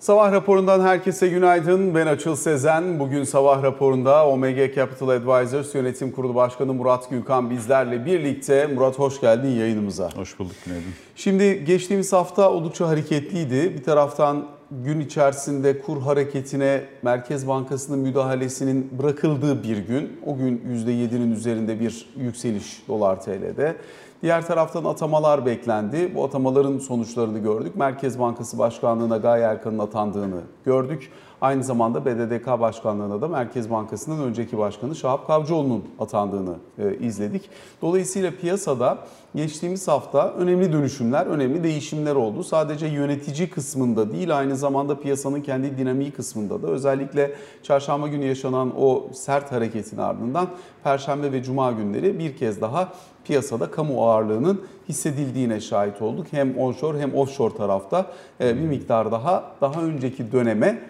Sabah raporundan herkese günaydın. Ben Açıl Sezen. Bugün sabah raporunda OMG Capital Advisors Yönetim Kurulu Başkanı Murat Gülkan bizlerle birlikte. Murat hoş geldin yayınımıza. Hoş bulduk günaydın. Şimdi geçtiğimiz hafta oldukça hareketliydi. Bir taraftan gün içerisinde kur hareketine Merkez Bankası'nın müdahalesinin bırakıldığı bir gün. O gün %7'nin üzerinde bir yükseliş dolar TL'de. Diğer taraftan atamalar beklendi. Bu atamaların sonuçlarını gördük. Merkez Bankası Başkanlığı'na Gaye Erkan'ın atandığını gördük. Aynı zamanda BDDK Başkanlığı'na da Merkez Bankası'nın önceki başkanı Şahap Kavcıoğlu'nun atandığını e, izledik. Dolayısıyla piyasada geçtiğimiz hafta önemli dönüşümler, önemli değişimler oldu. Sadece yönetici kısmında değil aynı zamanda piyasanın kendi dinamiği kısmında da özellikle çarşamba günü yaşanan o sert hareketin ardından perşembe ve cuma günleri bir kez daha piyasada kamu ağırlığının hissedildiğine şahit olduk. Hem onshore hem offshore tarafta e, bir miktar daha daha önceki döneme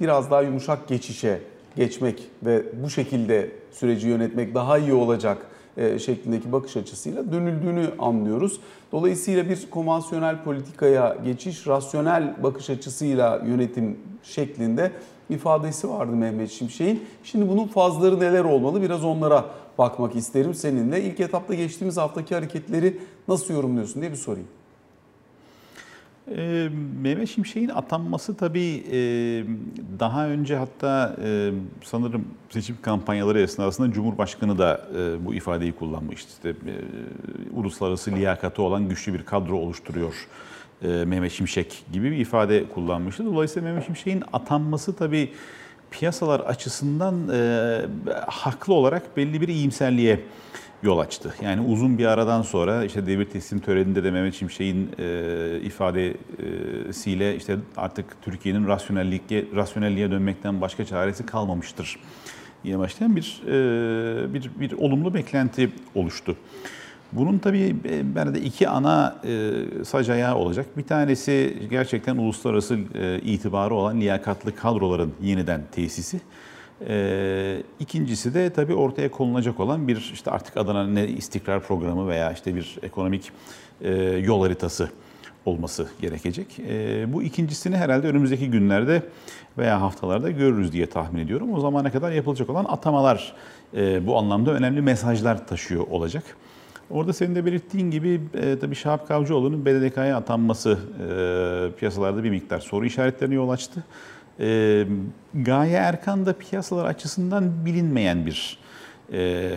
biraz daha yumuşak geçişe geçmek ve bu şekilde süreci yönetmek daha iyi olacak e, şeklindeki bakış açısıyla dönüldüğünü anlıyoruz. Dolayısıyla bir konvansiyonel politikaya geçiş, rasyonel bakış açısıyla yönetim şeklinde ifadesi vardı Mehmet Şimşek'in. Şimdi bunun fazları neler olmalı biraz onlara bakmak isterim seninle. İlk etapta geçtiğimiz haftaki hareketleri nasıl yorumluyorsun diye bir sorayım. E, Mehmet Şimşek'in atanması tabii e, daha önce hatta e, sanırım seçim kampanyaları esnasında Cumhurbaşkanı da e, bu ifadeyi kullanmıştı. İşte, e, uluslararası liyakati olan güçlü bir kadro oluşturuyor e, Mehmet Şimşek gibi bir ifade kullanmıştı. Dolayısıyla Mehmet Şimşek'in atanması tabii piyasalar açısından e, haklı olarak belli bir iyimserliğe yol açtı. Yani uzun bir aradan sonra işte devir teslim töreninde de Mehmet Şimşek'in e, ifadesiyle işte artık Türkiye'nin rasyonelliğe, rasyonelliğe dönmekten başka çaresi kalmamıştır diye başlayan bir, e, bir, bir olumlu beklenti oluştu. Bunun tabii ben de iki ana e, sac olacak. Bir tanesi gerçekten uluslararası e, itibarı olan liyakatlı kadroların yeniden tesisi. E, ikincisi de tabii ortaya konulacak olan bir işte artık adına ne istikrar programı veya işte bir ekonomik e, yol haritası olması gerekecek. E, bu ikincisini herhalde önümüzdeki günlerde veya haftalarda görürüz diye tahmin ediyorum. O zamana kadar yapılacak olan atamalar e, bu anlamda önemli mesajlar taşıyor olacak. Orada senin de belirttiğin gibi e, tabii Şahap Kavcıoğlu'nun BDDK'ya atanması e, piyasalarda bir miktar soru işaretlerine yol açtı. E, Gaye Erkan da piyasalar açısından bilinmeyen bir e,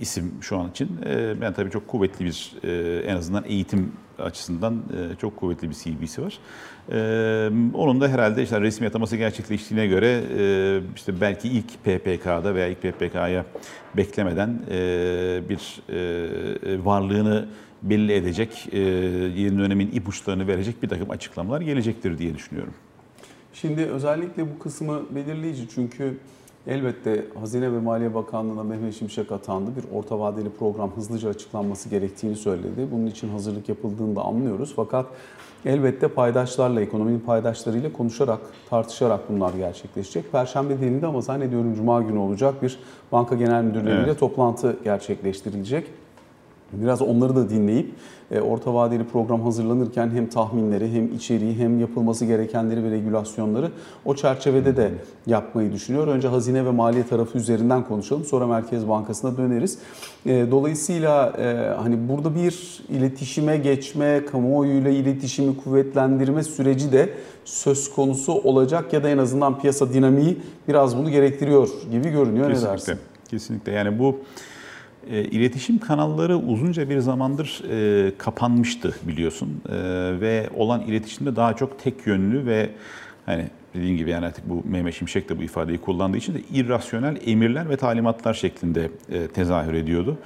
isim şu an için. E, ben tabii çok kuvvetli bir e, en azından eğitim açısından e, çok kuvvetli bir CV'si var. E, onun da herhalde işte resmi ataması gerçekleştiğine göre e, işte belki ilk PPK'da veya ilk PPK'ya beklemeden e, bir e, varlığını belli edecek, e, yeni dönemin ipuçlarını verecek bir takım açıklamalar gelecektir diye düşünüyorum. Şimdi özellikle bu kısmı belirleyici çünkü elbette Hazine ve Maliye Bakanlığı'na Mehmet Şimşek atandı. Bir orta vadeli program hızlıca açıklanması gerektiğini söyledi. Bunun için hazırlık yapıldığını da anlıyoruz. Fakat elbette paydaşlarla, ekonominin paydaşlarıyla konuşarak, tartışarak bunlar gerçekleşecek. Perşembe değilinde ama zannediyorum Cuma günü olacak bir banka genel müdürleriyle evet. toplantı gerçekleştirilecek. Biraz onları da dinleyip e, orta vadeli program hazırlanırken hem tahminleri hem içeriği hem yapılması gerekenleri ve regülasyonları o çerçevede de yapmayı düşünüyor. Önce hazine ve maliye tarafı üzerinden konuşalım sonra Merkez Bankası'na döneriz. E, dolayısıyla e, hani burada bir iletişime geçme, kamuoyuyla iletişimi kuvvetlendirme süreci de söz konusu olacak ya da en azından piyasa dinamiği biraz bunu gerektiriyor gibi görünüyor. Kesinlikle. Ne dersin? Kesinlikle. Yani bu e, iletişim kanalları uzunca bir zamandır e, kapanmıştı biliyorsun e, ve olan iletişimde daha çok tek yönlü ve hani dediğim gibi yani artık bu Mehmet Şimşek de bu ifadeyi kullandığı için de irrasyonel emirler ve talimatlar şeklinde e, tezahür ediyordu.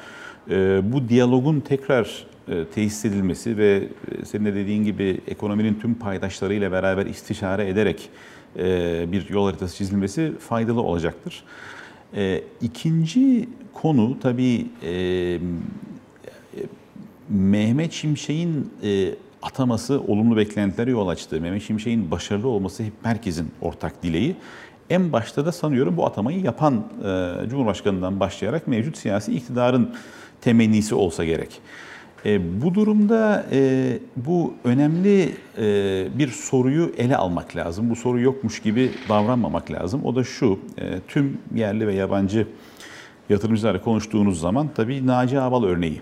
E, bu diyalogun tekrar e, tesis edilmesi ve e, senin de dediğin gibi ekonominin tüm paydaşlarıyla beraber istişare ederek e, bir yol haritası çizilmesi faydalı olacaktır. E, ikinci konu tabii e, Mehmet Şimşek'in e, ataması olumlu beklentilere yol açtı. Mehmet Şimşek'in başarılı olması hep herkesin ortak dileği. En başta da sanıyorum bu atamayı yapan e, Cumhurbaşkanı'ndan başlayarak mevcut siyasi iktidarın temennisi olsa gerek. E, bu durumda e, bu önemli e, bir soruyu ele almak lazım. Bu soru yokmuş gibi davranmamak lazım. O da şu, e, tüm yerli ve yabancı yatırımcılarla konuştuğunuz zaman tabii Naci Ağbal örneği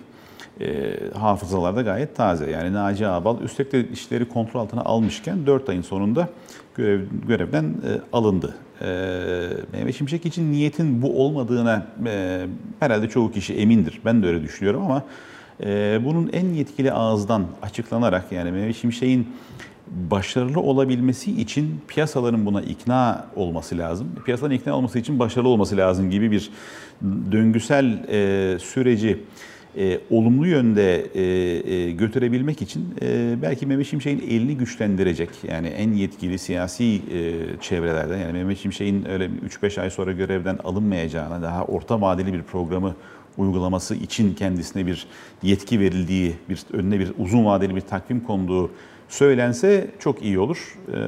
e, hafızalarda gayet taze. Yani Naci Ağbal üstelik de işleri kontrol altına almışken 4 ayın sonunda görev, görevden e, alındı. E, Mehmet Şimşek için niyetin bu olmadığına e, herhalde çoğu kişi emindir. Ben de öyle düşünüyorum ama bunun en yetkili ağızdan açıklanarak yani Mehmet Şimşek'in başarılı olabilmesi için piyasaların buna ikna olması lazım. Piyasaların ikna olması için başarılı olması lazım gibi bir döngüsel e, süreci e, olumlu yönde e, götürebilmek için belki Mehmet Şimşek'in elini güçlendirecek yani en yetkili siyasi çevrelerden yani Mehmet Şimşek'in öyle 3-5 ay sonra görevden alınmayacağına daha orta vadeli bir programı uygulaması için kendisine bir yetki verildiği, bir önüne bir uzun vadeli bir takvim konduğu söylense çok iyi olur. E,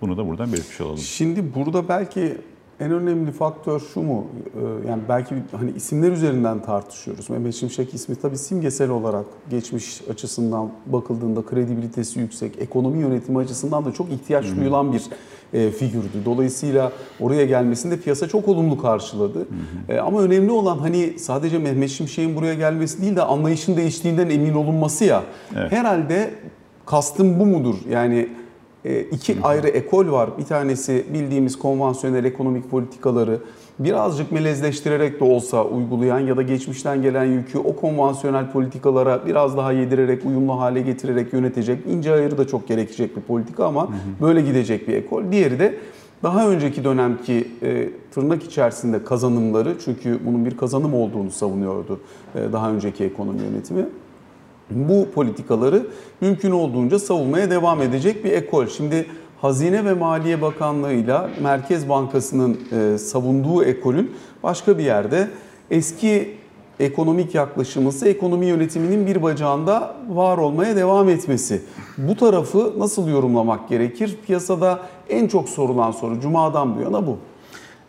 bunu da buradan belirtmiş olalım. Şimdi burada belki en önemli faktör şu mu? Ee, yani belki hani isimler üzerinden tartışıyoruz. Mehmet Şimşek ismi tabii simgesel olarak geçmiş açısından bakıldığında kredibilitesi yüksek, ekonomi yönetimi açısından da çok ihtiyaç duyulan bir e, figürdü. Dolayısıyla oraya gelmesinde piyasa çok olumlu karşıladı. E, ama önemli olan hani sadece Mehmet Şimşek'in buraya gelmesi değil de anlayışın değiştiğinden emin olunması ya. Evet. Herhalde kastım bu mudur? Yani iki ayrı ekol var. Bir tanesi bildiğimiz konvansiyonel ekonomik politikaları birazcık melezleştirerek de olsa uygulayan ya da geçmişten gelen yükü o konvansiyonel politikalara biraz daha yedirerek, uyumlu hale getirerek yönetecek. ince ayırı da çok gerekecek bir politika ama böyle gidecek bir ekol. Diğeri de daha önceki dönemki e, tırnak içerisinde kazanımları çünkü bunun bir kazanım olduğunu savunuyordu e, daha önceki ekonomi yönetimi bu politikaları mümkün olduğunca savunmaya devam edecek bir ekol. Şimdi Hazine ve Maliye Bakanlığı ile Merkez Bankası'nın e, savunduğu ekolün başka bir yerde eski ekonomik yaklaşımısı ekonomi yönetiminin bir bacağında var olmaya devam etmesi. Bu tarafı nasıl yorumlamak gerekir? Piyasada en çok sorulan soru Cuma'dan bu yana bu.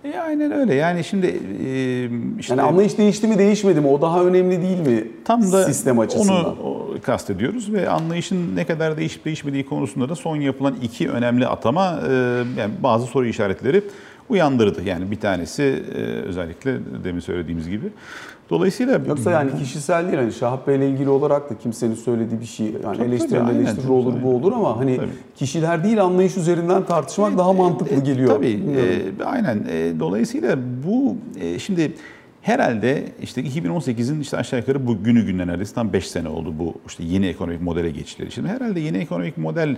E, aynen öyle. Yani şimdi e, işte... Yani anlayış değişti mi değişmedi mi? O daha önemli değil mi? Tam da sistem açısından. onu kastediyoruz ve anlayışın ne kadar değişip değişmediği konusunda da son yapılan iki önemli atama e, yani bazı soru işaretleri uyandırdı. Yani bir tanesi e, özellikle demin söylediğimiz gibi. Dolayısıyla yoksa yani kişisel değil hani Şahap Bey'le ilgili olarak da kimsenin söylediği bir şey yani tabii, tabii, eleştiri olur aynen. bu olur ama hani tabii. kişiler değil anlayış üzerinden tartışmak e, daha mantıklı e, geliyor. Tabii e, aynen. E, dolayısıyla bu e, şimdi Herhalde işte 2018'in işte aşağı yukarı bu günü günden neredeyse tam 5 sene oldu bu işte yeni ekonomik modele geçişleri. Şimdi herhalde yeni ekonomik model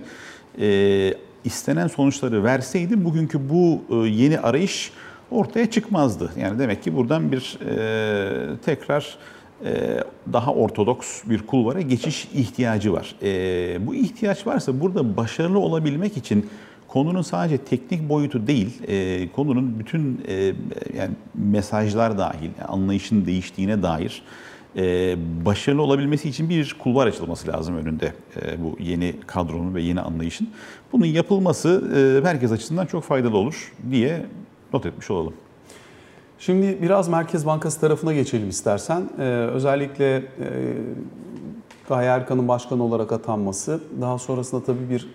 e, istenen sonuçları verseydi bugünkü bu e, yeni arayış ortaya çıkmazdı. Yani demek ki buradan bir e, tekrar e, daha ortodoks bir kulvara geçiş ihtiyacı var. E, bu ihtiyaç varsa burada başarılı olabilmek için konunun sadece teknik boyutu değil, e, konunun bütün e, yani mesajlar dahil, anlayışın değiştiğine dair e, başarılı olabilmesi için bir kulvar açılması lazım önünde e, bu yeni kadronun ve yeni anlayışın. Bunun yapılması e, herkes açısından çok faydalı olur diye not etmiş olalım. Şimdi biraz Merkez Bankası tarafına geçelim istersen. Ee, özellikle e, Gaye Erkan'ın başkan olarak atanması, daha sonrasında tabii bir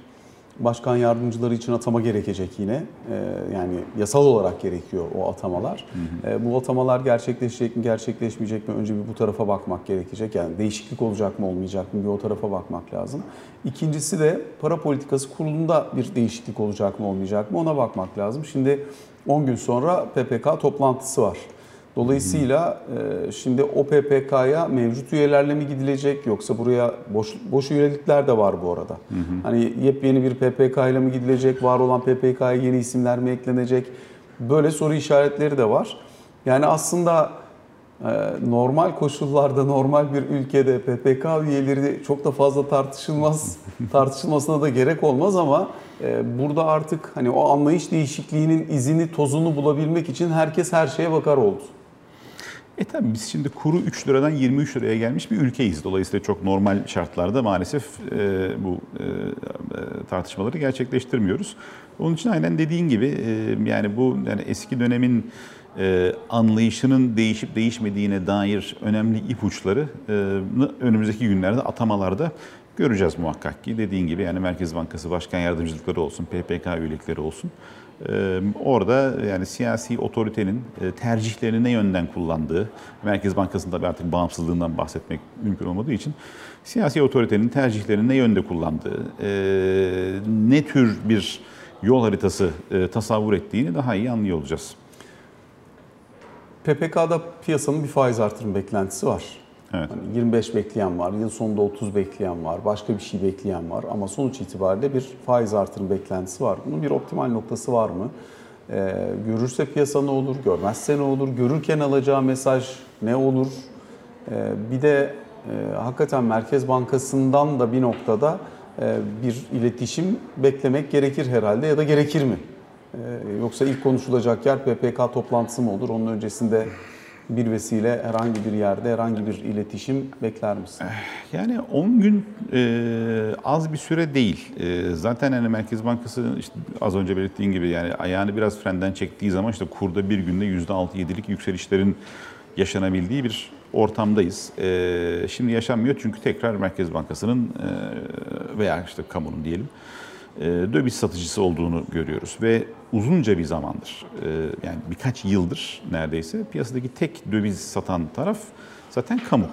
başkan yardımcıları için atama gerekecek yine. Ee, yani yasal olarak gerekiyor o atamalar. Hı hı. Ee, bu atamalar gerçekleşecek mi, gerçekleşmeyecek mi? Önce bir bu tarafa bakmak gerekecek. Yani değişiklik olacak mı, olmayacak mı? Bir o tarafa bakmak lazım. İkincisi de para politikası kurulunda bir değişiklik olacak mı, olmayacak mı? Ona bakmak lazım. Şimdi 10 gün sonra PPK toplantısı var. Dolayısıyla e, şimdi o PPK'ya mevcut üyelerle mi gidilecek yoksa buraya boş boş üyelikler de var bu arada. Hı hı. Hani yepyeni bir PPK ile mi gidilecek, var olan PPK'ya yeni isimler mi eklenecek? Böyle soru işaretleri de var. Yani aslında e, normal koşullarda normal bir ülkede PPK üyeleri çok da fazla tartışılmaz tartışılmasına da gerek olmaz ama e, burada artık hani o anlayış değişikliğinin izini tozunu bulabilmek için herkes her şeye bakar oldu. E tabii biz şimdi kuru 3 liradan 23 liraya gelmiş bir ülkeyiz. Dolayısıyla çok normal şartlarda maalesef e, bu e, tartışmaları gerçekleştirmiyoruz. Onun için aynen dediğin gibi e, yani bu yani eski dönemin e, anlayışının değişip değişmediğine dair önemli ipuçları e, önümüzdeki günlerde atamalarda göreceğiz muhakkak ki. Dediğin gibi yani Merkez Bankası Başkan Yardımcılıkları olsun, PPK üyelikleri olsun. Ee, orada yani siyasi otoritenin e, tercihlerini ne yönden kullandığı, Merkez Bankası'nda artık bağımsızlığından bahsetmek mümkün olmadığı için siyasi otoritenin tercihlerini ne yönde kullandığı, e, ne tür bir yol haritası e, tasavvur ettiğini daha iyi anlıyor olacağız. PPK'da piyasanın bir faiz artırım beklentisi var. Evet. Hani 25 bekleyen var, yıl sonunda 30 bekleyen var, başka bir şey bekleyen var ama sonuç itibariyle bir faiz artırım beklentisi var. Bunun bir optimal noktası var mı? Ee, görürse piyasa ne olur, görmezse ne olur, görürken alacağı mesaj ne olur? Ee, bir de e, hakikaten Merkez Bankası'ndan da bir noktada e, bir iletişim beklemek gerekir herhalde ya da gerekir mi? Ee, yoksa ilk konuşulacak yer PPK toplantısı mı olur? Onun öncesinde bir vesile herhangi bir yerde herhangi bir iletişim bekler misin? Yani 10 gün e, az bir süre değil. E, zaten hani Merkez Bankası işte az önce belirttiğin gibi yani ayağını biraz frenden çektiği zaman işte kurda bir günde %6-7'lik yükselişlerin yaşanabildiği bir ortamdayız. E, şimdi yaşanmıyor çünkü tekrar Merkez Bankası'nın e, veya işte kamunun diyelim döviz satıcısı olduğunu görüyoruz ve uzunca bir zamandır e, yani birkaç yıldır neredeyse piyasadaki tek döviz satan taraf zaten kamu.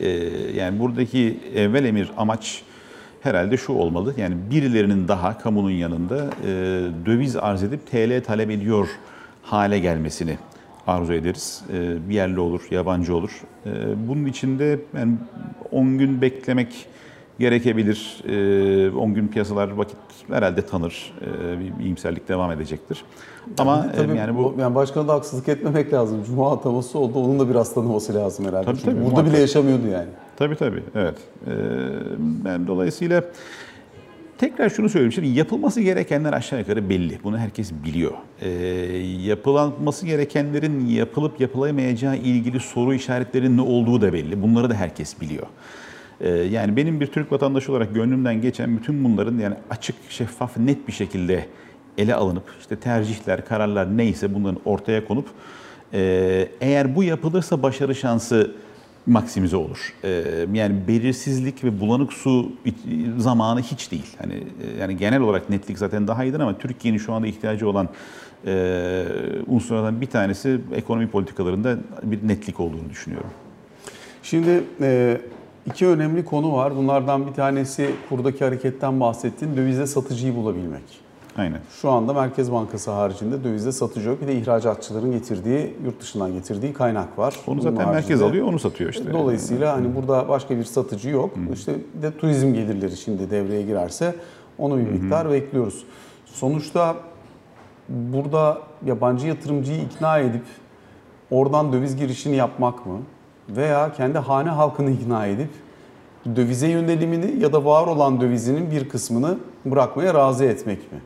E, yani buradaki evvel emir amaç herhalde şu olmalı. Yani birilerinin daha kamunun yanında döviz arz edip TL talep ediyor hale gelmesini arzu ederiz. Bir yerli olur, yabancı olur. Bunun içinde yani 10 gün beklemek gerekebilir. 10 ee, gün piyasalar vakit herhalde tanır. Ee, bir iyimserlik devam edecektir. Ama tabii, yani bu yani başkana da haksızlık etmemek lazım. Cuma ataması oldu. Onun da biraz tanıması lazım herhalde. Tabii, tabii, burada muhakkak. bile yaşamıyordu yani. Tabii tabii. Evet. Yani dolayısıyla Tekrar şunu söyleyeyim. Şimdi yapılması gerekenler aşağı yukarı belli. Bunu herkes biliyor. Ee, yapılanması gerekenlerin yapılıp yapılamayacağı ilgili soru işaretlerinin ne olduğu da belli. Bunları da herkes biliyor. Ee, yani benim bir Türk vatandaşı olarak gönlümden geçen bütün bunların yani açık, şeffaf, net bir şekilde ele alınıp işte tercihler, kararlar neyse bunların ortaya konup e, eğer bu yapılırsa başarı şansı maksimize olur. Ee, yani belirsizlik ve bulanık su zamanı hiç değil. Hani e, yani genel olarak netlik zaten daha iyidir ama Türkiye'nin şu anda ihtiyacı olan e, unsurlardan bir tanesi ekonomi politikalarında bir netlik olduğunu düşünüyorum. Şimdi e, İki önemli konu var. Bunlardan bir tanesi kurdaki hareketten bahsettiğin dövizde satıcıyı bulabilmek. Aynen. Şu anda Merkez Bankası haricinde dövizde satıcı yok. Bir de ihracatçıların getirdiği, yurt dışından getirdiği kaynak var. Onu zaten Bunun merkez haricinde, alıyor, onu satıyor işte. Dolayısıyla hani burada başka bir satıcı yok. Hı. İşte de turizm gelirleri şimdi devreye girerse onu bir miktar Hı. bekliyoruz. Sonuçta burada yabancı yatırımcıyı ikna edip oradan döviz girişini yapmak mı? Veya kendi hane halkını ikna edip dövize yönelimini ya da var olan dövizinin bir kısmını bırakmaya razı etmek mi?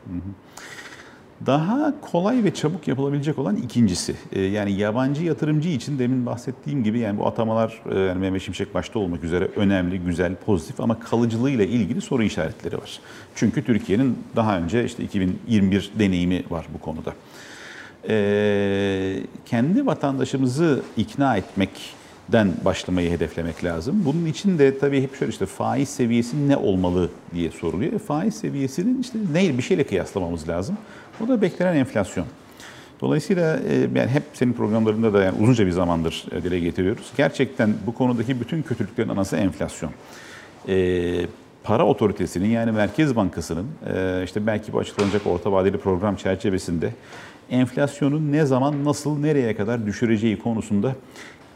Daha kolay ve çabuk yapılabilecek olan ikincisi. Ee, yani yabancı yatırımcı için demin bahsettiğim gibi yani bu atamalar e, yani Mehmet Şimşek başta olmak üzere önemli, güzel, pozitif ama kalıcılığıyla ilgili soru işaretleri var. Çünkü Türkiye'nin daha önce işte 2021 deneyimi var bu konuda. Ee, kendi vatandaşımızı ikna etmek den başlamayı hedeflemek lazım. Bunun için de tabii hep şöyle işte faiz seviyesi ne olmalı diye soruluyor. E, faiz seviyesinin işte ne bir şeyle kıyaslamamız lazım. O da beklenen enflasyon. Dolayısıyla e, yani hep senin programlarında da yani uzunca bir zamandır e, dile getiriyoruz. Gerçekten bu konudaki bütün kötülüklerin anası enflasyon. E, para otoritesinin yani Merkez Bankası'nın e, işte belki bu açıklanacak orta vadeli program çerçevesinde enflasyonun ne zaman, nasıl, nereye kadar düşüreceği konusunda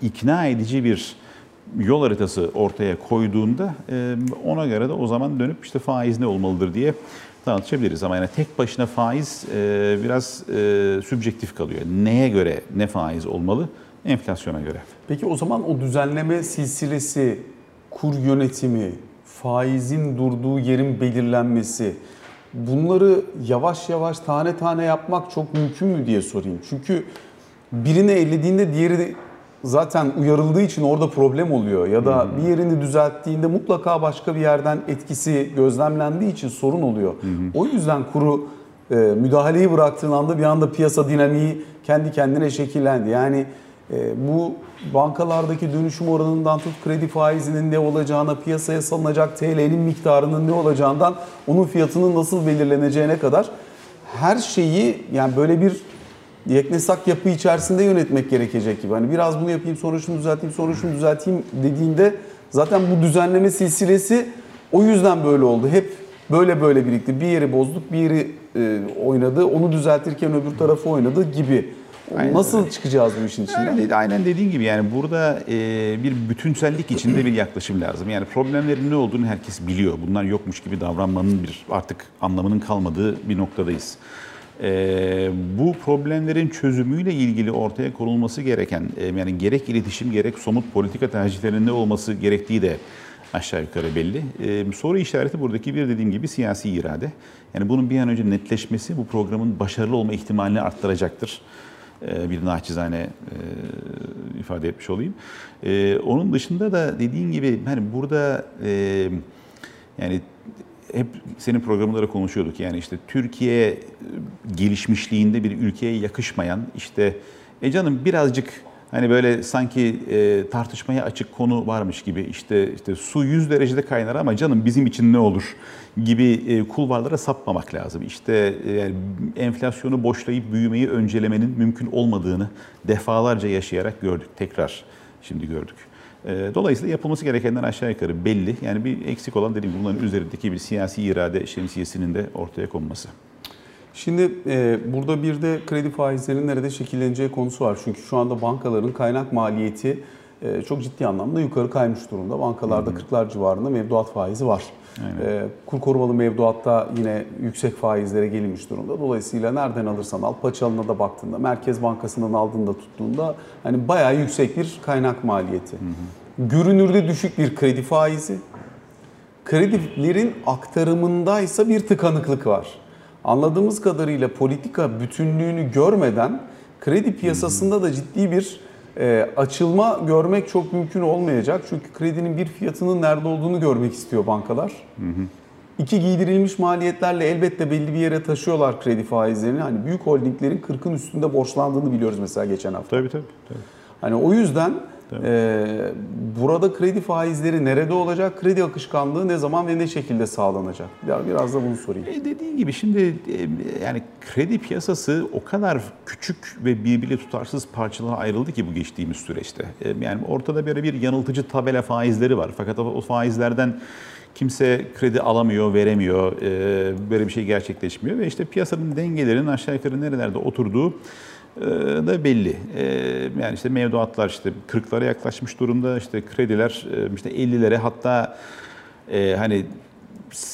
ikna edici bir yol haritası ortaya koyduğunda e, ona göre de o zaman dönüp işte faiz ne olmalıdır diye tartışabiliriz. Ama yani tek başına faiz e, biraz e, sübjektif kalıyor. Neye göre ne faiz olmalı? Enflasyona göre. Peki o zaman o düzenleme silsilesi, kur yönetimi, faizin durduğu yerin belirlenmesi bunları yavaş yavaş tane tane yapmak çok mümkün mü diye sorayım. Çünkü birini ellediğinde diğeri zaten uyarıldığı için orada problem oluyor ya da bir yerini düzelttiğinde mutlaka başka bir yerden etkisi gözlemlendiği için sorun oluyor. O yüzden kuru e, müdahaleyi bıraktığın anda bir anda piyasa dinamiği kendi kendine şekillendi. Yani e, bu bankalardaki dönüşüm oranından tut kredi faizinin ne olacağına, piyasaya salınacak TL'nin miktarının ne olacağından, onun fiyatının nasıl belirleneceğine kadar her şeyi yani böyle bir yeknesak yapı içerisinde yönetmek gerekecek gibi. Hani biraz bunu yapayım sonra şunu düzelteyim sonra şunu düzelteyim dediğinde zaten bu düzenleme silsilesi o yüzden böyle oldu. Hep böyle böyle birikti. Bir yeri bozduk, bir yeri e, oynadı. Onu düzeltirken öbür tarafı oynadı gibi. Aynen Nasıl çıkacağız bu işin içinden? Aynen, aynen dediğin gibi yani burada e, bir bütünsellik içinde bir yaklaşım lazım. Yani problemlerin ne olduğunu herkes biliyor. Bunlar yokmuş gibi davranmanın bir artık anlamının kalmadığı bir noktadayız. E, bu problemlerin çözümüyle ilgili ortaya konulması gereken e, yani gerek iletişim gerek somut politika tercihlerinin ne olması gerektiği de aşağı yukarı belli. E, soru işareti buradaki bir dediğim gibi siyasi irade. Yani bunun bir an önce netleşmesi bu programın başarılı olma ihtimalini arttıracaktır. E, bir naçizane e, ifade etmiş olayım. Onun dışında da dediğin gibi hani burada e, yani hep senin programında da konuşuyorduk yani işte Türkiye e, gelişmişliğinde bir ülkeye yakışmayan işte e canım birazcık hani böyle sanki e, tartışmaya açık konu varmış gibi işte işte su 100 derecede kaynar ama canım bizim için ne olur gibi e, kulvarlara sapmamak lazım. İşte e, enflasyonu boşlayıp büyümeyi öncelemenin mümkün olmadığını defalarca yaşayarak gördük. Tekrar şimdi gördük. E, Dolayısıyla yapılması gerekenler aşağı yukarı belli. Yani bir eksik olan dediğim bunların üzerindeki bir siyasi irade şemsiyesinin de ortaya konması. Şimdi e, burada bir de kredi faizlerinin nerede şekilleneceği konusu var. Çünkü şu anda bankaların kaynak maliyeti çok ciddi anlamda yukarı kaymış durumda. Bankalarda 40'lar civarında mevduat faizi var. E, kur korumalı mevduatta yine yüksek faizlere gelinmiş durumda. Dolayısıyla nereden alırsan al, paçalına da baktığında, Merkez Bankası'ndan aldığında tuttuğunda hani bayağı yüksek bir kaynak maliyeti. Görünürde düşük bir kredi faizi, kredilerin aktarımında ise bir tıkanıklık var. Anladığımız kadarıyla politika bütünlüğünü görmeden kredi piyasasında da ciddi bir e, açılma görmek çok mümkün olmayacak. Çünkü kredinin bir fiyatının nerede olduğunu görmek istiyor bankalar. İki giydirilmiş maliyetlerle elbette belli bir yere taşıyorlar kredi faizlerini. Hani büyük holdinglerin 40'ın üstünde borçlandığını biliyoruz mesela geçen hafta. Tabii tabii. tabii. Hani o yüzden e, burada kredi faizleri nerede olacak? Kredi akışkanlığı ne zaman ve ne şekilde sağlanacak? Biraz, biraz da bunu sorayım. E dediğin gibi şimdi e, yani kredi piyasası o kadar küçük ve birbiriyle tutarsız parçalara ayrıldı ki bu geçtiğimiz süreçte. E, Yani ortada böyle bir yanıltıcı tabela faizleri var. Fakat o faizlerden kimse kredi alamıyor, veremiyor. E, Böyle bir şey gerçekleşmiyor ve işte piyasanın dengelerinin aşağı yukarı nerelerde oturduğu da belli. E, Yani işte mevduatlar işte 40'lara yaklaşmış durumda. işte krediler e, işte 50'lere hatta e, hani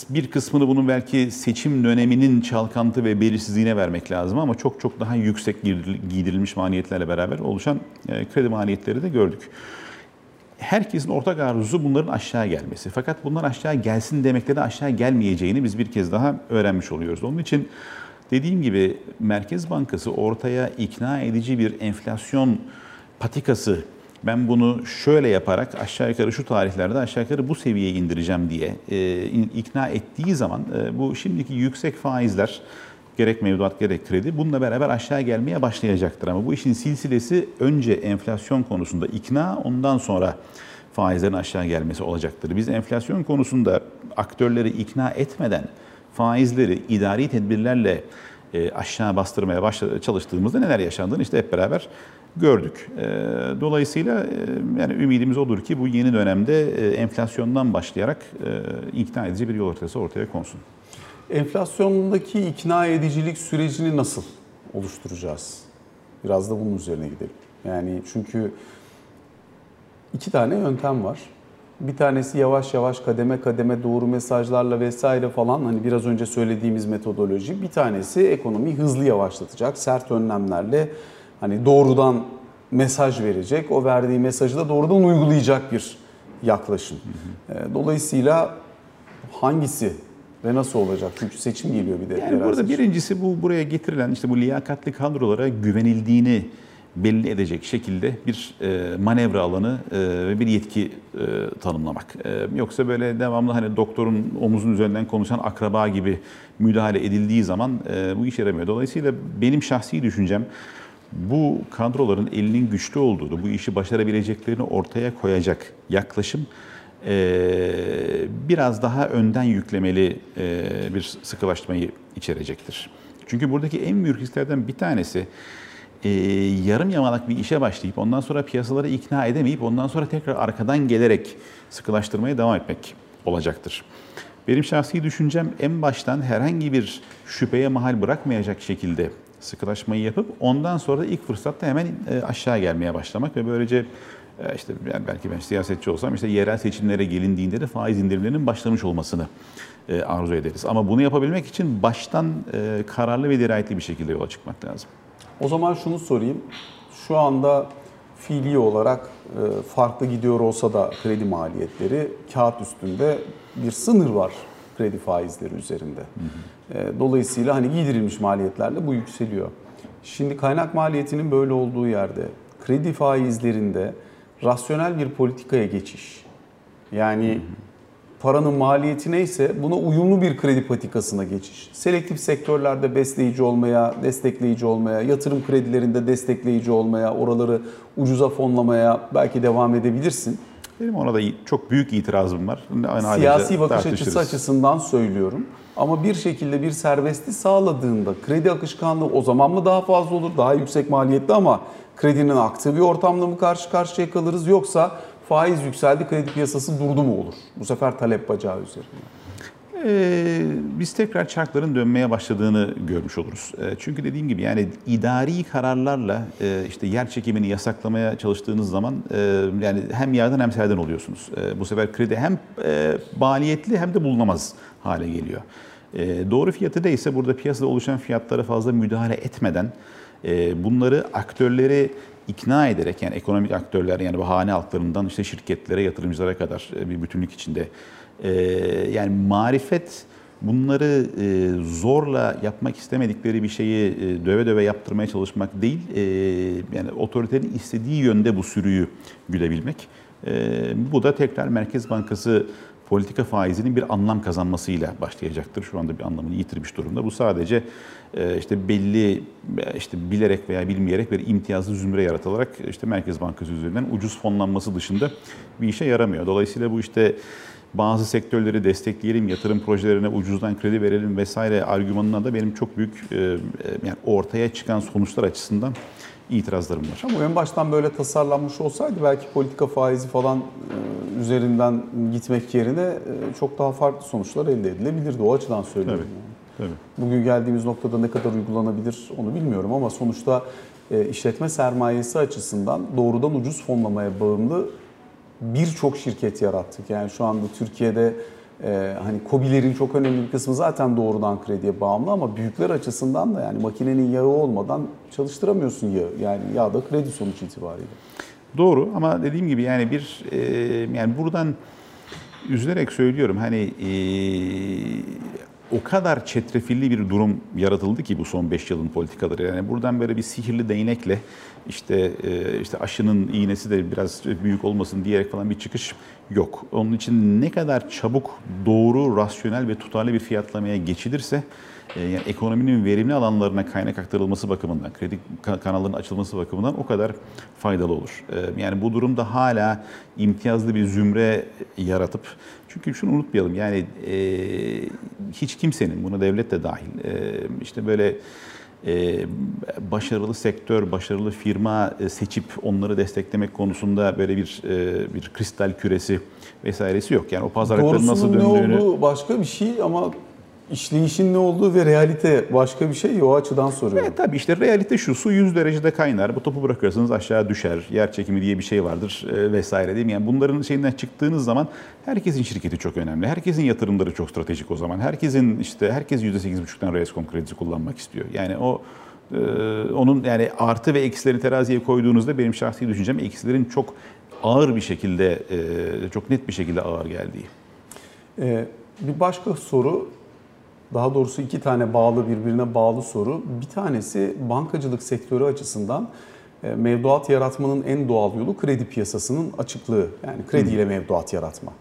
bir kısmını bunun belki seçim döneminin çalkantı ve belirsizliğine vermek lazım ama çok çok daha yüksek giydiril- giydirilmiş maliyetlerle beraber oluşan e, kredi maliyetleri de gördük. Herkesin ortak arzusu bunların aşağı gelmesi. Fakat bunlar aşağı gelsin demekle de aşağı gelmeyeceğini biz bir kez daha öğrenmiş oluyoruz. Onun için dediğim gibi Merkez Bankası ortaya ikna edici bir enflasyon patikası ben bunu şöyle yaparak aşağı yukarı şu tarihlerde aşağı yukarı bu seviyeye indireceğim diye e, ikna ettiği zaman e, bu şimdiki yüksek faizler gerek mevduat gerek kredi bununla beraber aşağı gelmeye başlayacaktır. Ama bu işin silsilesi önce enflasyon konusunda ikna ondan sonra faizlerin aşağı gelmesi olacaktır. Biz enflasyon konusunda aktörleri ikna etmeden faizleri idari tedbirlerle e, aşağı bastırmaya başla, çalıştığımızda neler yaşandığını işte hep beraber gördük. E, Dolayısıyla e, yani ümidimiz odur ki bu yeni dönemde e, enflasyondan başlayarak ikna edici bir yol haritası ortaya konsun. Enflasyondaki ikna edicilik sürecini nasıl oluşturacağız? Biraz da bunun üzerine gidelim. Yani çünkü iki tane yöntem var. Bir tanesi yavaş yavaş kademe kademe doğru mesajlarla vesaire falan hani biraz önce söylediğimiz metodoloji. Bir tanesi ekonomiyi hızlı yavaşlatacak sert önlemlerle hani doğrudan mesaj verecek. O verdiği mesajı da doğrudan uygulayacak bir yaklaşım. Ee, Dolayısıyla hangisi ve nasıl olacak? Çünkü seçim geliyor bir de. Yani burada seçim. birincisi bu buraya getirilen işte bu liyakatli kadrolara güvenildiğini belli edecek şekilde bir e, manevra alanı e, ve bir yetki e, tanımlamak. E, yoksa böyle devamlı hani doktorun omuzun üzerinden konuşan akraba gibi müdahale edildiği zaman e, bu işe yaramıyor. Dolayısıyla benim şahsi düşüncem bu kadroların elinin güçlü olduğunu, bu işi başarabileceklerini ortaya koyacak yaklaşım e, biraz daha önden yüklemeli e, bir sıkılaştırmayı içerecektir. Çünkü buradaki en büyük risklerden bir tanesi e, yarım yamalak bir işe başlayıp ondan sonra piyasaları ikna edemeyip ondan sonra tekrar arkadan gelerek sıkılaştırmaya devam etmek olacaktır. Benim şahsi düşüncem en baştan herhangi bir şüpheye mahal bırakmayacak şekilde sıkılaşmayı yapıp ondan sonra da ilk fırsatta hemen e, aşağı gelmeye başlamak ve böylece e, işte yani belki ben siyasetçi olsam işte yerel seçimlere gelindiğinde de faiz indirimlerinin başlamış olmasını e, arzu ederiz. Ama bunu yapabilmek için baştan kararlı ve dirayetli bir şekilde yola çıkmak lazım. O zaman şunu sorayım. Şu anda fiili olarak farklı gidiyor olsa da kredi maliyetleri kağıt üstünde bir sınır var kredi faizleri üzerinde. Hı hı. Dolayısıyla hani giydirilmiş maliyetlerle bu yükseliyor. Şimdi kaynak maliyetinin böyle olduğu yerde kredi faizlerinde rasyonel bir politikaya geçiş. Yani hı hı. Paranın maliyeti neyse buna uyumlu bir kredi politikasına geçiş. Selektif sektörlerde besleyici olmaya, destekleyici olmaya, yatırım kredilerinde destekleyici olmaya, oraları ucuza fonlamaya belki devam edebilirsin. Benim ona da çok büyük itirazım var. Aynı Siyasi bakış açısı açısından söylüyorum. Ama bir şekilde bir serbestli sağladığında kredi akışkanlığı o zaman mı daha fazla olur? Daha yüksek maliyetli ama kredinin aktığı bir ortamla mı karşı karşıya kalırız? Yoksa faiz yükseldi kredi piyasası durdu mu olur? Bu sefer talep bacağı üzerinde. Ee, biz tekrar çarkların dönmeye başladığını görmüş oluruz. Ee, çünkü dediğim gibi yani idari kararlarla e, işte yer çekimini yasaklamaya çalıştığınız zaman e, yani hem yerden hem serden oluyorsunuz. E, bu sefer kredi hem e, maliyetli hem de bulunamaz hale geliyor. E, doğru fiyatı da ise burada piyasada oluşan fiyatlara fazla müdahale etmeden e, bunları aktörleri ikna ederek yani ekonomik aktörler yani bu hane halklarından işte şirketlere, yatırımcılara kadar e, bir bütünlük içinde ee, yani marifet bunları e, zorla yapmak istemedikleri bir şeyi e, döve döve yaptırmaya çalışmak değil, e, yani otoritenin istediği yönde bu sürüyü gülebilmek. Bu da tekrar Merkez Bankası politika faizinin bir anlam kazanmasıyla başlayacaktır. Şu anda bir anlamını yitirmiş durumda. Bu sadece işte belli işte bilerek veya bilmeyerek bir imtiyazlı zümre yaratılarak işte Merkez Bankası üzerinden ucuz fonlanması dışında bir işe yaramıyor. Dolayısıyla bu işte bazı sektörleri destekleyelim, yatırım projelerine ucuzdan kredi verelim vesaire argümanına da benim çok büyük e, yani ortaya çıkan sonuçlar açısından itirazlarım var. Ama en baştan böyle tasarlanmış olsaydı belki politika faizi falan e, üzerinden gitmek yerine e, çok daha farklı sonuçlar elde edilebilirdi. O açıdan söylüyorum. Tabii, tabii. Bugün geldiğimiz noktada ne kadar uygulanabilir onu bilmiyorum ama sonuçta işletme sermayesi açısından doğrudan ucuz fonlamaya bağımlı birçok şirket yarattık. Yani şu anda Türkiye'de e, hani COBİ'lerin çok önemli bir kısmı zaten doğrudan krediye bağımlı ama büyükler açısından da yani makinenin yağı olmadan çalıştıramıyorsun yağı. Yani yağ da kredi sonuç itibariyle. Doğru ama dediğim gibi yani bir e, yani buradan üzülerek söylüyorum hani e, o kadar çetrefilli bir durum yaratıldı ki bu son 5 yılın politikaları. Yani buradan böyle bir sihirli değnekle işte e, işte aşının iğnesi de biraz büyük olmasın diyerek falan bir çıkış yok. Onun için ne kadar çabuk doğru, rasyonel ve tutarlı bir fiyatlamaya geçilirse yani ekonominin verimli alanlarına kaynak aktarılması bakımından, kredi kanallarının açılması bakımından o kadar faydalı olur. E, yani bu durumda hala imtiyazlı bir zümre yaratıp çünkü şunu unutmayalım yani hiç kimsenin, buna devlet de dahil, işte böyle e, başarılı sektör, başarılı firma e, seçip onları desteklemek konusunda böyle bir e, bir kristal küresi vesairesi yok. Yani o pazarlıkların nasıl döndüğünü... ne olduğu başka bir şey ama işleyişin ne olduğu ve realite başka bir şey o açıdan soruyorum. Evet tabii işte realite şu su 100 derecede kaynar. Bu topu bırakırsanız aşağı düşer. Yer çekimi diye bir şey vardır e, vesaire değil mi? Yani bunların şeyinden çıktığınız zaman herkesin şirketi çok önemli. Herkesin yatırımları çok stratejik o zaman. Herkesin işte herkes %8,5'tan Rescom kredisi kullanmak istiyor. Yani o e, onun yani artı ve eksilerini teraziye koyduğunuzda benim şahsi düşüncem eksilerin çok ağır bir şekilde e, çok net bir şekilde ağır geldiği. Ee, bir başka soru daha doğrusu iki tane bağlı birbirine bağlı soru. Bir tanesi bankacılık sektörü açısından mevduat yaratmanın en doğal yolu kredi piyasasının açıklığı. Yani krediyle mevduat yaratma.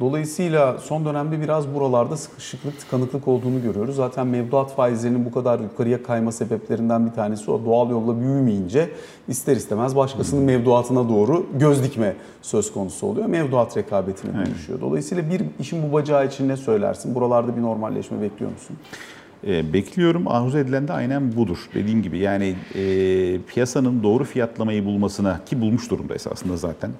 Dolayısıyla son dönemde biraz buralarda sıkışıklık, tıkanıklık olduğunu görüyoruz. Zaten mevduat faizlerinin bu kadar yukarıya kayma sebeplerinden bir tanesi o. Doğal yolla büyümeyince ister istemez başkasının mevduatına doğru göz dikme söz konusu oluyor. Mevduat rekabetine dönüşüyor. Dolayısıyla bir işin bu bacağı için ne söylersin? Buralarda bir normalleşme bekliyor musun? E, bekliyorum. Arzu edilen de aynen budur. Dediğim gibi yani e, piyasanın doğru fiyatlamayı bulmasına ki bulmuş durumda esasında zaten.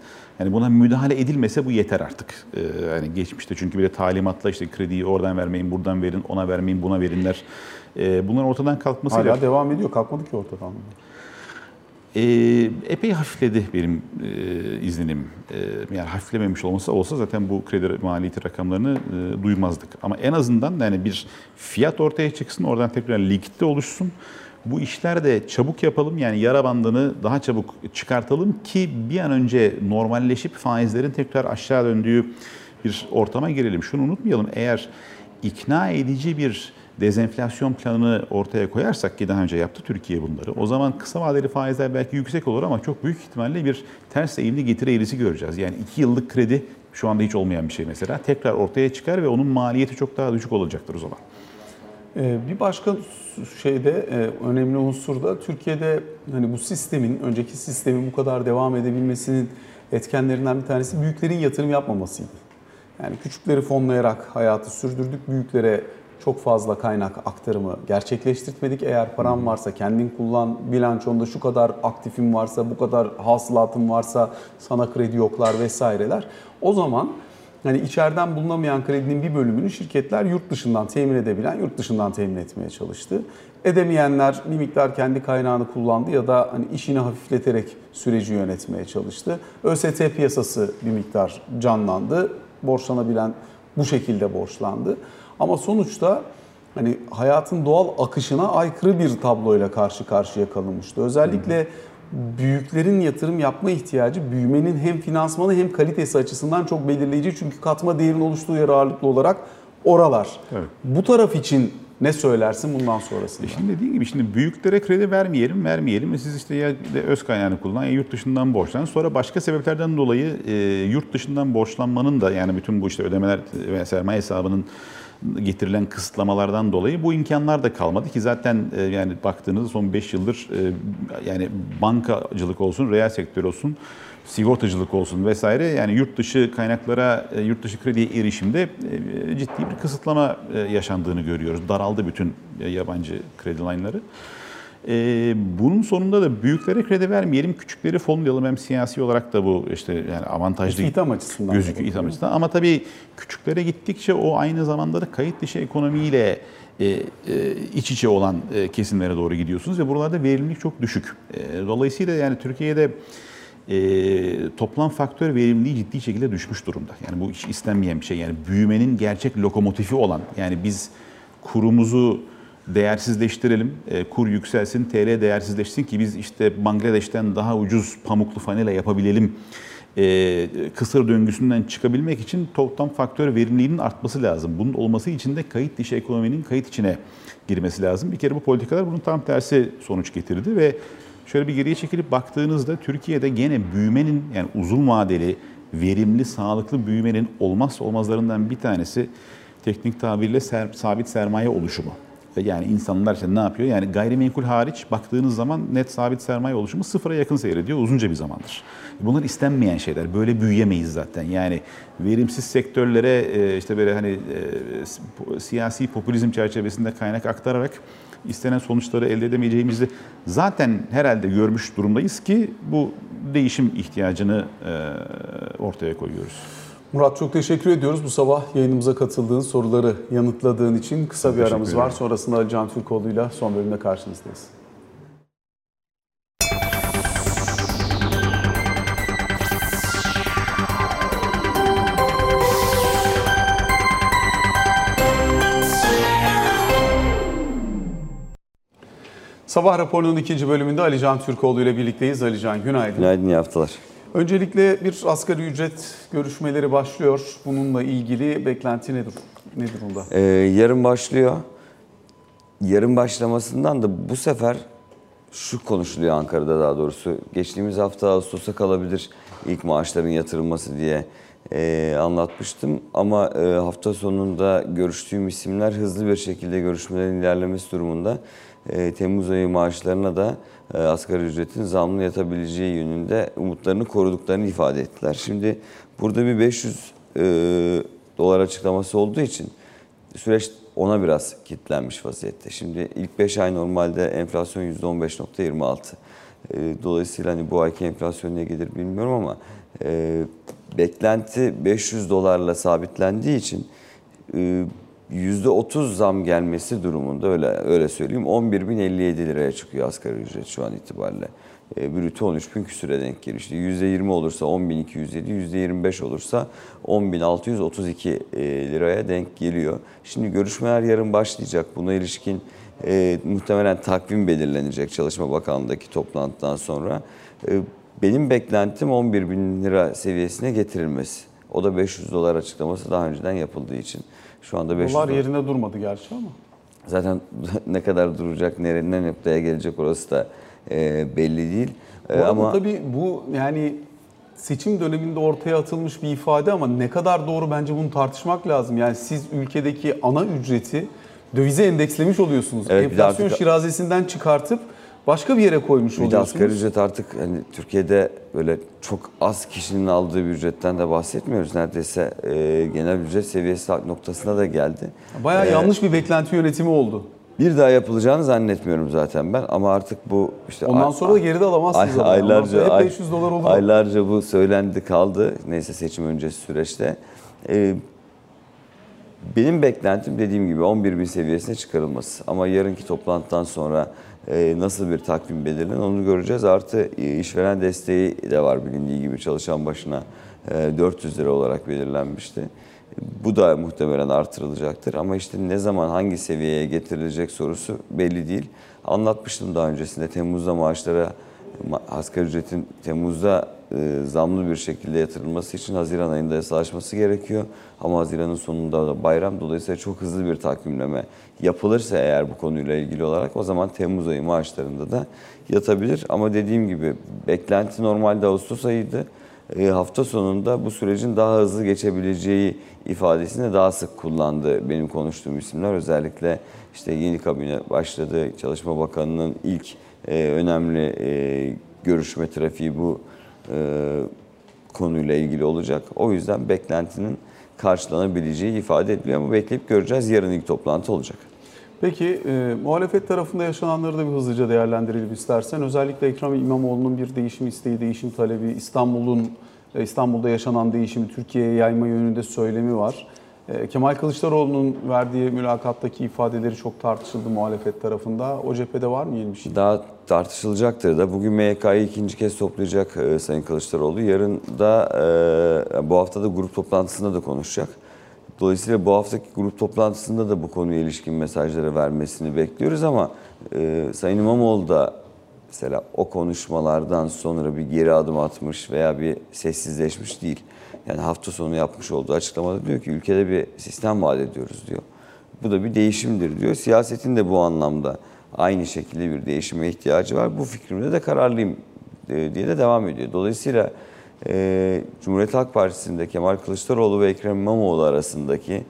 Yani buna müdahale edilmese bu yeter artık. E, yani geçmişte çünkü bir de talimatla işte krediyi oradan vermeyin, buradan verin, ona vermeyin, buna verinler. E, bunların ortadan kalkmasıyla Hala devam ediyor. Kalkmadı ki ortadan. E, epey hafifledi benim e, izlenim. E, yani hafiflememiş olması olsa zaten bu kredi maliyeti rakamlarını e, duymazdık. Ama en azından yani bir fiyat ortaya çıksın, oradan tekrar likitte oluşsun. Bu işler de çabuk yapalım yani yara bandını daha çabuk çıkartalım ki bir an önce normalleşip faizlerin tekrar aşağı döndüğü bir ortama girelim. Şunu unutmayalım eğer ikna edici bir dezenflasyon planını ortaya koyarsak ki daha önce yaptı Türkiye bunları. O zaman kısa vadeli faizler belki yüksek olur ama çok büyük ihtimalle bir ters eğimli getiri eğrisi göreceğiz. Yani iki yıllık kredi şu anda hiç olmayan bir şey mesela tekrar ortaya çıkar ve onun maliyeti çok daha düşük olacaktır o zaman. Ee, Bir başka şeyde e, önemli unsur da Türkiye'de hani bu sistemin, önceki sistemin bu kadar devam edebilmesinin etkenlerinden bir tanesi büyüklerin yatırım yapmamasıydı. Yani küçükleri fonlayarak hayatı sürdürdük, büyüklere çok fazla kaynak aktarımı gerçekleştirmedik. Eğer param varsa kendin kullan, bilançonda şu kadar aktifim varsa, bu kadar hasılatım varsa sana kredi yoklar vesaireler. O zaman Hani içeriden bulunamayan kredinin bir bölümünü şirketler yurt dışından temin edebilen, yurt dışından temin etmeye çalıştı. Edemeyenler bir miktar kendi kaynağını kullandı ya da hani işini hafifleterek süreci yönetmeye çalıştı. ÖST piyasası bir miktar canlandı. Borçlanabilen bu şekilde borçlandı. Ama sonuçta hani hayatın doğal akışına aykırı bir tabloyla karşı karşıya kalınmıştı. Özellikle büyüklerin yatırım yapma ihtiyacı büyümenin hem finansmanı hem kalitesi açısından çok belirleyici. Çünkü katma değerin oluştuğu yer ağırlıklı olarak oralar. Evet. Bu taraf için ne söylersin bundan sonrasında? E Şimdi dediğim gibi şimdi büyüklere kredi vermeyelim, vermeyelim. Siz işte ya öz kaynağını kullan, ya yurt dışından borçlan. Sonra başka sebeplerden dolayı e, yurt dışından borçlanmanın da yani bütün bu işte ödemeler ve sermaye hesabının getirilen kısıtlamalardan dolayı bu imkanlar da kalmadı ki zaten e, yani baktığınızda son 5 yıldır e, yani bankacılık olsun, reel sektör olsun, sigortacılık olsun vesaire yani yurt dışı kaynaklara, e, yurt dışı krediye erişimde ciddi bir kısıtlama yaşandığını görüyoruz. Daraldı bütün yabancı kredi line'ları. E, bunun sonunda da büyüklere kredi vermeyelim, küçükleri fonlayalım. Hem siyasi olarak da bu işte yani avantajlı İtham açısından. gözüküyor itham açısından. Ama tabii küçüklere gittikçe o aynı zamanda da kayıt dışı ekonomiyle e, e, iç içe olan e, kesimlere doğru gidiyorsunuz ve buralarda verimlilik çok düşük. E, dolayısıyla yani Türkiye'de e, toplam faktör verimliliği ciddi şekilde düşmüş durumda. Yani bu hiç istenmeyen bir şey. Yani büyümenin gerçek lokomotifi olan yani biz kurumuzu değersizleştirelim, e, kur yükselsin, TL değersizleşsin ki biz işte Bangladeş'ten daha ucuz pamuklu fanela yapabilelim e, kısır döngüsünden çıkabilmek için toplam faktör verimliliğinin artması lazım. Bunun olması için de kayıt dışı ekonominin kayıt içine girmesi lazım. Bir kere bu politikalar bunun tam tersi sonuç getirdi ve şöyle bir geriye çekilip baktığınızda Türkiye'de gene büyümenin yani uzun vadeli, verimli, sağlıklı büyümenin olmazsa olmazlarından bir tanesi teknik tabirle ser- sabit sermaye oluşumu. Yani insanlar işte ne yapıyor? Yani gayrimenkul hariç baktığınız zaman net sabit sermaye oluşumu sıfıra yakın seyrediyor uzunca bir zamandır. Bunlar istenmeyen şeyler. Böyle büyüyemeyiz zaten. Yani verimsiz sektörlere e, işte böyle hani e, siyasi popülizm çerçevesinde kaynak aktararak istenen sonuçları elde edemeyeceğimizi zaten herhalde görmüş durumdayız ki bu değişim ihtiyacını e, ortaya koyuyoruz. Murat çok teşekkür ediyoruz bu sabah yayınımıza katıldığın, soruları yanıtladığın için. Kısa bir aramız var. Sonrasında Ali Can Türkoğlu'yla son bölümde karşınızdayız. Sabah raporunun ikinci bölümünde Ali Can Türkoğlu ile birlikteyiz. Ali Can günaydın. Günaydın iyi haftalar. Öncelikle bir asgari ücret görüşmeleri başlıyor. Bununla ilgili beklenti nedir? Ne durumda? Ee, yarın başlıyor. Yarın başlamasından da bu sefer şu konuşuluyor Ankara'da daha doğrusu. Geçtiğimiz hafta Ağustos'a kalabilir ilk maaşların yatırılması diye e, anlatmıştım. Ama e, hafta sonunda görüştüğüm isimler hızlı bir şekilde görüşmelerin ilerlemesi durumunda e, Temmuz ayı maaşlarına da asgari ücretin zamlı yatabileceği yönünde umutlarını koruduklarını ifade ettiler. Şimdi burada bir 500 e, dolar açıklaması olduğu için süreç ona biraz kilitlenmiş vaziyette. Şimdi ilk 5 ay normalde enflasyon %15.26. E, Dolayısıyla hani bu ayki enflasyon ne gelir bilmiyorum ama e, beklenti 500 dolarla sabitlendiği için e, %30 zam gelmesi durumunda öyle öyle söyleyeyim 11.057 liraya çıkıyor asgari ücret şu an itibariyle. E, brütü 13 bin küsüre denk geliyor. İşte %20 olursa 10.207, %25 olursa 10.632 e, liraya denk geliyor. Şimdi görüşmeler yarın başlayacak. Buna ilişkin e, muhtemelen takvim belirlenecek Çalışma Bakanlığı'ndaki toplantıdan sonra. E, benim beklentim 11 bin lira seviyesine getirilmesi. O da 500 dolar açıklaması daha önceden yapıldığı için. Şu anda 500 Dolar yerine durmadı gerçi ama. Zaten ne kadar duracak, nereye, ne noktaya gelecek orası da e, belli değil. Bu E, arada ama tabii bu yani seçim döneminde ortaya atılmış bir ifade ama ne kadar doğru bence bunu tartışmak lazım. Yani siz ülkedeki ana ücreti dövize endekslemiş oluyorsunuz. Evet, Enflasyon artık- şirazesinden çıkartıp başka bir yere koymuş bir oluyorsunuz. asgari ücret artık hani Türkiye'de böyle çok az kişinin aldığı bir ücretten de bahsetmiyoruz. Neredeyse e, genel ücret seviyesi noktasına da geldi. Bayağı E, yanlış bir beklenti yönetimi oldu. Bir daha yapılacağını zannetmiyorum zaten ben ama artık bu işte Ondan sonra da geri de alamazsınız. Ay- aylarca hep ay- 500 dolar olur. aylarca bu söylendi kaldı. Neyse seçim öncesi süreçte. Ee, benim beklentim dediğim gibi 11 bin seviyesine çıkarılması. Ama yarınki toplantıdan sonra nasıl bir takvim belirlen onu göreceğiz. Artı e, işveren desteği de var bilindiği gibi çalışan başına e, 400 lira olarak belirlenmişti. Bu da muhtemelen artırılacaktır ama işte ne zaman hangi seviyeye getirilecek sorusu belli değil. Anlatmıştım daha öncesinde Temmuz'da maaşlara ma- asgari ücretin Temmuz'da e, zamlı bir şekilde yatırılması için Haziran ayında yasalaşması gerekiyor. Ama Haziran'ın sonunda da bayram dolayısıyla çok hızlı bir takvimleme yapılırsa eğer bu konuyla ilgili olarak o zaman Temmuz ayı maaşlarında da yatabilir. Ama dediğim gibi beklenti normalde Ağustos ayıydı. E, hafta sonunda bu sürecin daha hızlı geçebileceği ifadesini daha sık kullandı benim konuştuğum isimler. Özellikle işte yeni kabine başladı. Çalışma Bakanı'nın ilk e, önemli e, görüşme trafiği bu e, konuyla ilgili olacak. O yüzden beklentinin karşılanabileceği ifade ediliyor ama bekleyip göreceğiz. Yarın ilk toplantı olacak. Peki e, muhalefet tarafında yaşananları da bir hızlıca değerlendirelim istersen. Özellikle Ekrem İmamoğlu'nun bir değişim isteği, değişim talebi, İstanbul'un e, İstanbul'da yaşanan değişimi Türkiye'ye yayma yönünde söylemi var. E, Kemal Kılıçdaroğlu'nun verdiği mülakattaki ifadeleri çok tartışıldı muhalefet tarafında. O cephede var mı yeni bir şey? Daha tartışılacaktır da. Bugün MYK'yı ikinci kez toplayacak e, Sayın Kılıçdaroğlu. Yarın da e, bu hafta da grup toplantısında da konuşacak. Dolayısıyla bu haftaki grup toplantısında da bu konuya ilişkin mesajları vermesini bekliyoruz ama Sayın İmamoğlu da mesela o konuşmalardan sonra bir geri adım atmış veya bir sessizleşmiş değil. Yani hafta sonu yapmış olduğu açıklamada diyor ki ülkede bir sistem vaat ediyoruz diyor. Bu da bir değişimdir diyor. Siyasetin de bu anlamda aynı şekilde bir değişime ihtiyacı var. Bu fikrimde de kararlıyım e, diye de devam ediyor. Dolayısıyla e, Cumhuriyet Halk Partisi'nde Kemal Kılıçdaroğlu ve Ekrem İmamoğlu arasındaki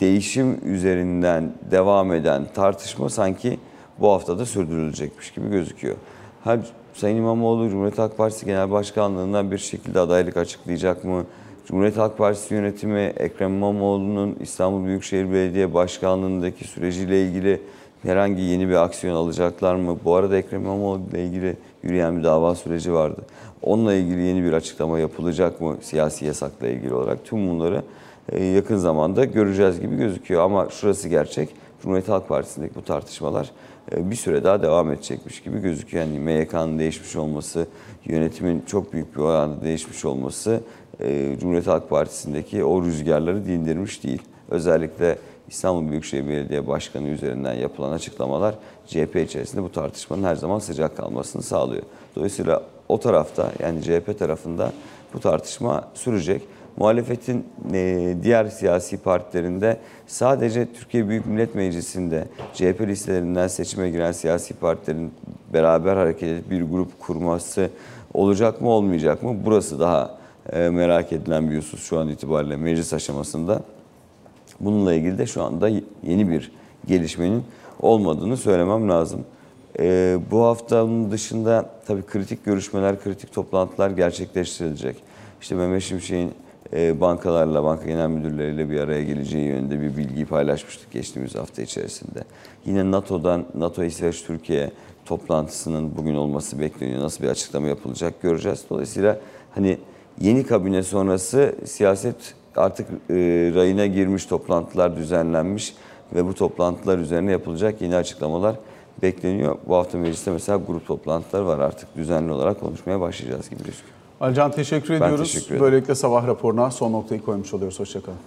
değişim üzerinden devam eden tartışma sanki bu haftada sürdürülecekmiş gibi gözüküyor. Ha, Sayın İmamoğlu Cumhuriyet Halk Partisi Genel Başkanlığından bir şekilde adaylık açıklayacak mı? Cumhuriyet Halk Partisi yönetimi Ekrem İmamoğlu'nun İstanbul Büyükşehir Belediye Başkanlığındaki süreciyle ilgili herhangi yeni bir aksiyon alacaklar mı? Bu arada Ekrem İmamoğlu ile ilgili yürüyen bir dava süreci vardı. Onunla ilgili yeni bir açıklama yapılacak mı siyasi yasakla ilgili olarak? Tüm bunları e, yakın zamanda göreceğiz gibi gözüküyor ama şurası gerçek. Cumhuriyet Halk Partisi'ndeki bu tartışmalar e, bir süre daha devam edecekmiş gibi gözüküyor. Yani MYK'nın değişmiş olması, yönetimin çok büyük bir oranda değişmiş olması e, Cumhuriyet Halk Partisi'ndeki o rüzgarları dindirmiş değil. Özellikle İstanbul Büyükşehir Belediye Başkanı üzerinden yapılan açıklamalar CHP içerisinde bu tartışmanın her zaman sıcak kalmasını sağlıyor. Dolayısıyla o tarafta yani CHP tarafında bu tartışma sürecek. Muhalefetin e, diğer siyasi partilerinde sadece Türkiye Büyük Millet Meclisi'nde CHP listelerinden seçime giren siyasi partilerin beraber hareket edip bir grup kurması olacak mı olmayacak mı? Burası daha merak edilen bir husus şu an itibariyle meclis aşamasında. Bununla ilgili de şu anda yeni bir gelişmenin olmadığını söylemem lazım. Ee, bu haftanın dışında tabii kritik görüşmeler, kritik toplantılar gerçekleştirilecek. İşte Mehmet Şimşek'in e, bankalarla, banka genel müdürleriyle bir araya geleceği yönünde bir bilgiyi paylaşmıştık geçtiğimiz hafta içerisinde. Yine NATO'dan, NATO İsveç Türkiye toplantısının bugün olması bekleniyor. Nasıl bir açıklama yapılacak göreceğiz. Dolayısıyla hani yeni kabine sonrası siyaset artık e, rayına girmiş, toplantılar düzenlenmiş ve bu toplantılar üzerine yapılacak yeni açıklamalar bekleniyor. Bu hafta mecliste mesela grup toplantıları var artık düzenli olarak konuşmaya başlayacağız gibi gözüküyor. Alican teşekkür Ben ediyoruz. teşekkür ederim. Böylelikle sabah raporuna son noktayı koymuş oluyoruz. Hoşçakalın.